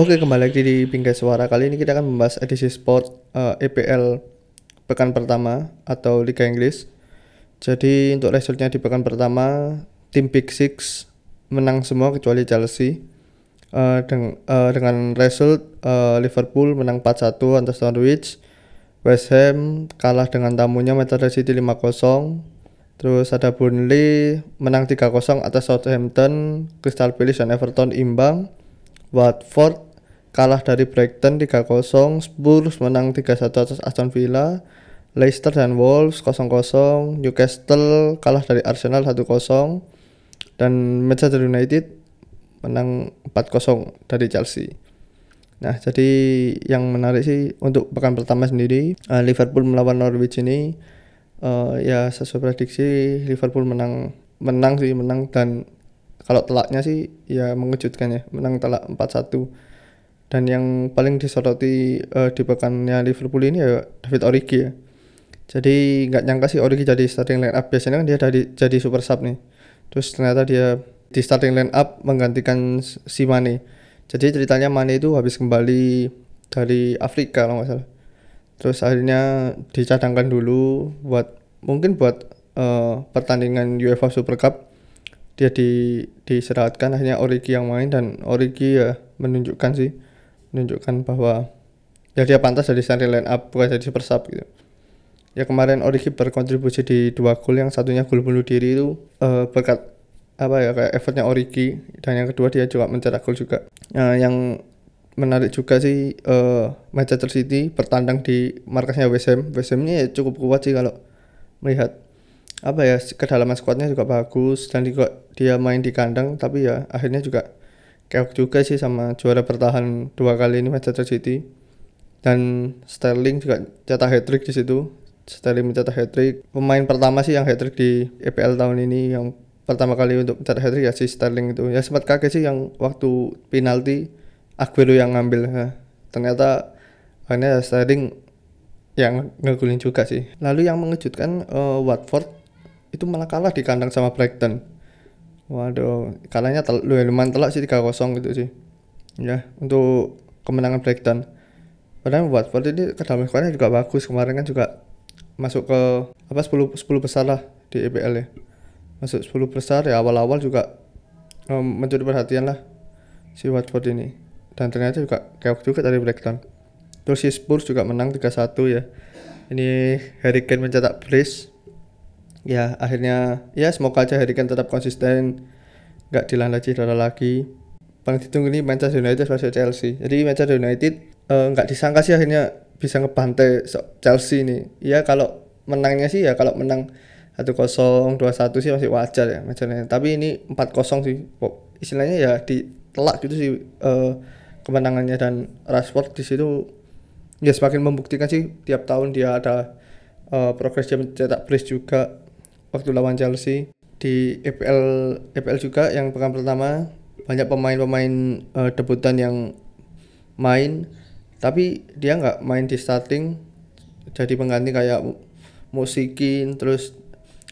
Oke, kembali lagi di Bingkai Suara. Kali ini kita akan membahas edisi sport eh, EPL pekan pertama atau Liga Inggris. Jadi untuk resultnya di pekan pertama, tim Big Six menang semua kecuali Chelsea. Eh, deng- eh, dengan result eh, Liverpool menang 4-1 atas Norwich. West Ham kalah dengan tamunya Manchester City 5-0. Terus ada Burnley menang 3-0 atas Southampton, Crystal Palace dan Everton imbang. Watford kalah dari Brighton 3-0, Spurs menang 3-1 atas Aston Villa, Leicester dan Wolves 0-0, Newcastle kalah dari Arsenal 1-0 dan Manchester United menang 4-0 dari Chelsea. Nah, jadi yang menarik sih untuk pekan pertama sendiri eh, Liverpool melawan Norwich ini eh, ya sesuai prediksi Liverpool menang menang sih menang dan kalau telaknya sih ya mengejutkan ya. Menang telak 4-1 dan yang paling disoroti eh, di pekannya Liverpool ini ya David Origi ya. Jadi nggak nyangka sih Origi jadi starting line up. Biasanya kan dia dari jadi super sub nih. Terus ternyata dia di starting line up menggantikan si Mane. Jadi ceritanya Mane itu habis kembali dari Afrika kalau nggak salah. Terus akhirnya dicadangkan dulu buat mungkin buat eh, pertandingan UEFA Super Cup dia di diserahkan akhirnya Origi yang main dan Origi ya menunjukkan sih menunjukkan bahwa ya dia pantas jadi starting line up bukan jadi super sub gitu. Ya kemarin Origi berkontribusi di dua gol yang satunya gol bunuh diri itu eh, berkat apa ya kayak effortnya Origi dan yang kedua dia juga mencetak gol juga. Nah, yang menarik juga sih eh, Manchester City bertandang di markasnya West Ham. West Ham ini ya cukup kuat sih kalau melihat apa ya kedalaman skuadnya juga bagus dan juga dia main di kandang tapi ya akhirnya juga keok juga sih sama juara bertahan dua kali ini Manchester City. Dan Sterling juga cetak hat trick di situ. Sterling mencetak hat trick pemain pertama sih yang hat trick di EPL tahun ini yang pertama kali untuk mencetak hat trick ya si Sterling itu. Ya sempat kaget sih yang waktu penalti Aguero yang ngambil. Nah, ternyata akhirnya Sterling yang ngegulin juga sih. Lalu yang mengejutkan eh, Watford itu malah kalah di kandang sama Brighton. Waduh kalahnya tel lumayan telak sih 3-0 gitu sih. Ya untuk kemenangan Brighton. Padahal Watford ini kedalaman skuadnya juga bagus. Kemarin kan juga masuk ke apa 10 10 besar lah di EPL ya. Masuk 10 besar ya awal-awal juga em, mencuri perhatian lah si Watford ini. Dan ternyata juga keok juga dari Brighton. Terus si Spurs juga menang 3-1 ya. Ini Harry Kane mencetak brace ya akhirnya ya semoga aja Harry tetap konsisten nggak dilanda cedera lagi. Paling ditunggu ini Manchester United versus Chelsea. Jadi Manchester United eh, nggak disangka sih akhirnya bisa ngebantai Chelsea ini. Ya kalau menangnya sih ya kalau menang 1-0 2-1 sih masih wajar ya Manchester tapi ini 4-0 sih. Istilahnya ya ditelak gitu sih eh, kemenangannya. Dan Rashford di situ ya semakin membuktikan sih tiap tahun dia ada eh, progres dia mencetak brace juga waktu lawan Chelsea di EPL EPL juga yang pekan pertama. Banyak pemain-pemain eh, debutan yang main tapi dia nggak main di starting. Jadi pengganti kayak Mu- Musikin terus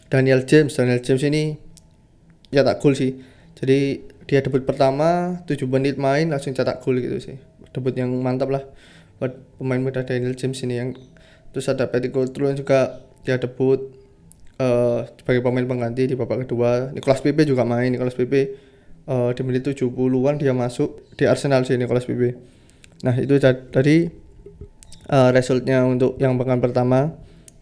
Daniel James. Daniel James ini ya tak gol sih. Jadi dia debut pertama 7 menit main langsung cetak gol gitu sih. Debut yang mantap lah buat pemain muda Daniel James ini yang terus ada Petty Coulthard juga dia debut eh sebagai pemain pengganti di babak kedua Nicolas Pepe juga main. Nicolas Pepe eh di menit 70-an dia masuk di Arsenal sih Nicolas Pepe. Nah itu tadi eh, resultnya untuk yang pekan pertama.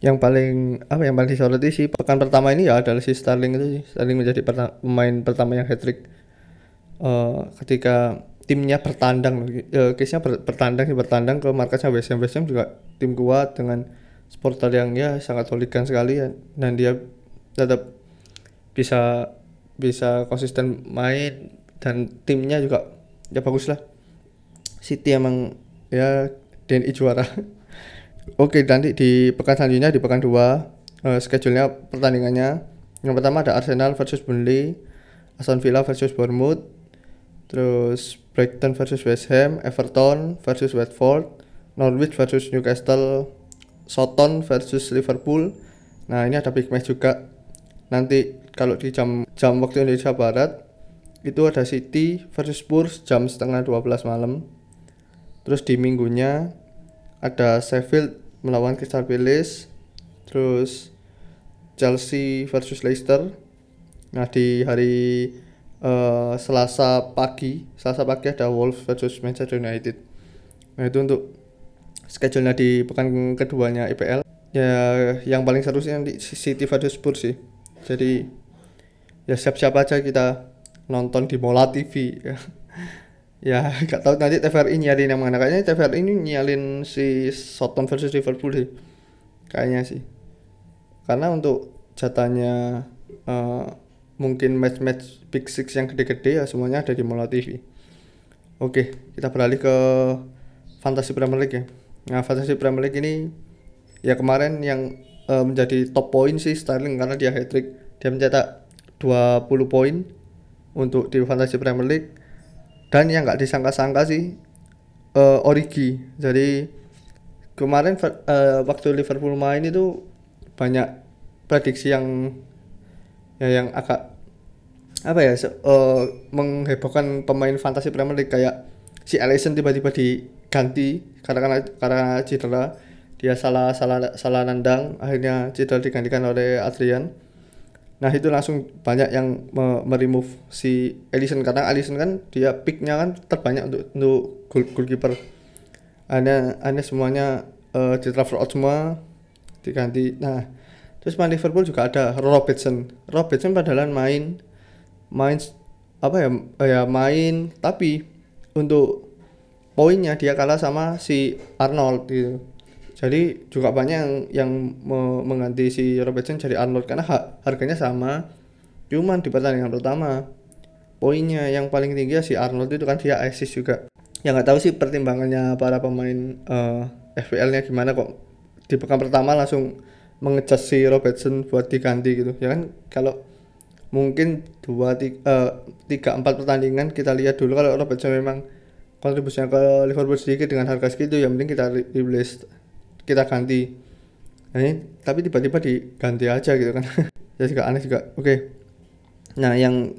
Yang paling apa yang paling disoroti sih pekan pertama ini ya adalah si Sterling itu sih. Sterling menjadi perta- pemain pertama yang hat trick eh, ketika timnya bertandang. Eh, case-nya ber- bertandang sih bertandang ke markasnya West Ham. West Ham juga tim kuat dengan supporter yang ya sangat solidan sekali ya. Dan dia tetap bisa bisa konsisten main dan timnya juga ya bagus lah. City emang ya DNI juara. Oke nanti di pekan selanjutnya di pekan 2 eh, schedule-nya pertandingannya. Yang pertama ada Arsenal versus Burnley Aston Villa versus Bournemouth terus Brighton versus West Ham Everton versus Watford Norwich versus Newcastle Soton versus Liverpool. Nah ini ada big match juga. Nanti kalau di jam jam waktu Indonesia Barat itu ada City versus Spurs jam setengah 12 malam. Terus di minggunya ada Sheffield melawan Crystal Palace. Terus Chelsea versus Leicester. Nah di hari uh, Selasa pagi Selasa pagi ada Wolves versus Manchester United. Nah itu untuk schedule-nya di pekan keduanya IPL ya yang paling seru sih nanti City versus Spurs sih. Jadi ya siap-siap aja kita nonton di Mola TV ya ya gak tahu nanti TVRI nyalin yang mana. Kayaknya TVRI ini nyalin si Soton versus Liverpool sih. Kayaknya sih. Karena untuk jatahnya uh, mungkin match-match Big Six yang gede-gede ya semuanya ada di Mola TV oke kita beralih ke Fantasy Premier League ya nah Fantasy Premier League ini ya kemarin yang uh, menjadi top point sih Sterling karena dia hat trick dia mencetak 20 poin untuk di Fantasy Premier League. Dan yang nggak disangka-sangka sih uh, Origi. Jadi kemarin uh, waktu Liverpool main itu banyak prediksi yang ya yang agak apa ya uh, menghebohkan pemain Fantasy Premier League. Kayak si Alisson tiba-tiba diganti karena karena karena cedera dia salah salah salah nandang akhirnya cedera digantikan oleh Adrian Nah itu langsung banyak yang meremove si Ellison karena Ellison kan dia picknya kan terbanyak untuk untuk goal, goalkeeper. Hanya hanya semuanya uh, di transfer out semua diganti. Nah terus main Liverpool juga ada Robertson. Robertson padahal main main apa ya ya main tapi untuk poinnya dia kalah sama si Arnold gitu. Jadi juga banyak yang, yang mengganti si Robertson jadi Arnold karena ha harganya sama cuman di pertandingan pertama poinnya yang paling tinggi ya si Arnold itu kan dia assist juga. Ya nggak tahu sih pertimbangannya para pemain uh, eh, FPL-nya gimana kok di pekan pertama langsung mengecas si Robertson buat diganti gitu. Ya kan kalau mungkin dua tiga, uh, tiga empat pertandingan kita lihat dulu kalau Robertson memang kontribusinya ke Liverpool sedikit dengan harga segitu yang penting kita rilis kita ganti. Nah, ini tapi tiba-tiba diganti aja gitu kan. Ya juga aneh juga. Oke. Okay. nah yang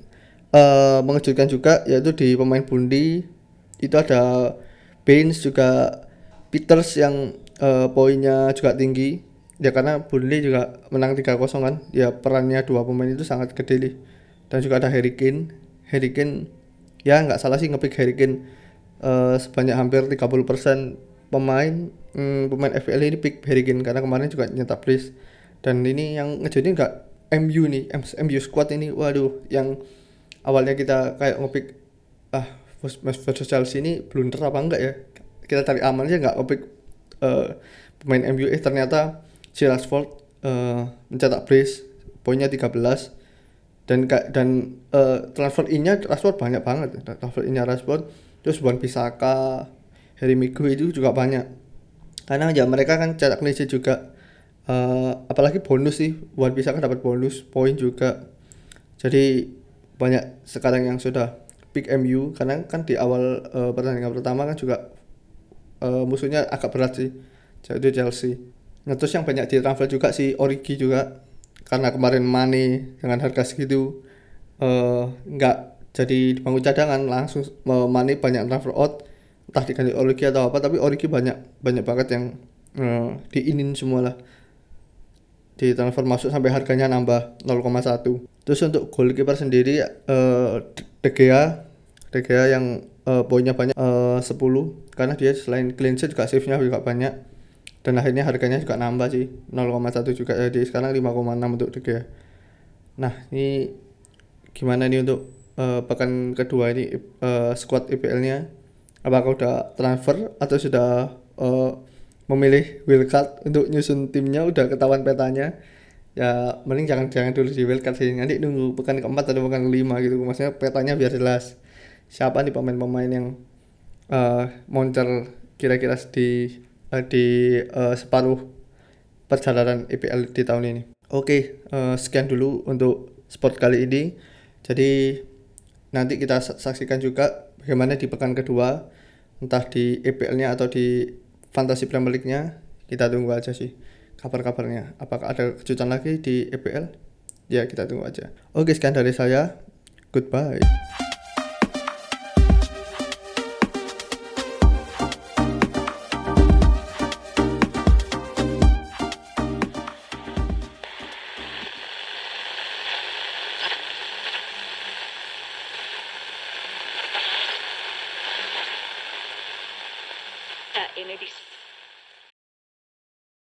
uh, mengejutkan juga yaitu di pemain bundi itu ada Baines juga Peters yang uh, poinnya juga tinggi. Ya karena Burnley juga menang 3-0 kan. Ya perannya dua pemain itu sangat gede nih. Dan juga ada Harry Kane. Harry Kane ya nggak salah sih ngepick Harry Kane uh, sebanyak hampir 30% pemain hmm, pemain FPL ini pick Harry Kane. Karena kemarin juga nyetak brace dan ini yang ngejadiin nggak? MU nih MU squad ini. Waduh yang awalnya kita kayak ngopick ah versus Chelsea ini blunder apa enggak ya? Kita cari aman aja nggak ngopick uh, pemain MU eh ternyata si Rashford uh, mencetak brace poinnya 13 dan dan uh, transfer innya Rashford banyak banget. Transfer innya Rashford terus Wan Bisaka Harry Maguire itu juga banyak. Karena ya mereka kan cetak clean juga. Uh, apalagi bonus sih buat bisa kan dapat bonus poin juga. Jadi banyak sekarang yang sudah pick MU karena kan di awal uh, pertandingan pertama kan juga uh, musuhnya agak berat sih jadi Chelsea. Nah terus yang banyak di transfer juga si Origi juga. Karena kemarin Mane dengan harga segitu uh, jadi dibangun cadangan langsung Mane banyak transfer out entah diganti Origi atau apa tapi Origi banyak banyak banget yang uh, diinin semua lah di transfer masuk sampai harganya nambah 0,1 terus untuk goalkeeper sendiri uh, De Gea De Gea yang uh, poinnya banyak uh, 10 karena dia selain clean sheet juga save-nya juga banyak. Dan akhirnya harganya juga nambah sih 0,1 juga. Jadi sekarang 5,6 untuk De Gea. Nah ini gimana nih untuk uh, pekan kedua ini uh, squad IPL nya apakah udah transfer atau sudah uh, memilih wildcard untuk nyusun timnya udah ketahuan petanya? Ya mending jangan jangan dulu di wildcard sih. Nanti nunggu pekan keempat atau pekan kelima gitu. Maksudnya petanya biar jelas siapa nih pemain-pemain yang uh, moncer kira-kira di uh, di uh, separuh perjalanan IPL di tahun ini. Oke okay, uh, sekian dulu untuk sport kali ini. Jadi nanti kita saksikan juga bagaimana di pekan kedua entah di EPL-nya atau di Fantasy Premier League-nya kita tunggu aja sih kabar-kabarnya. Apakah ada kejutan lagi di EPL ya kita tunggu aja. Oke sekian dari saya. Goodbye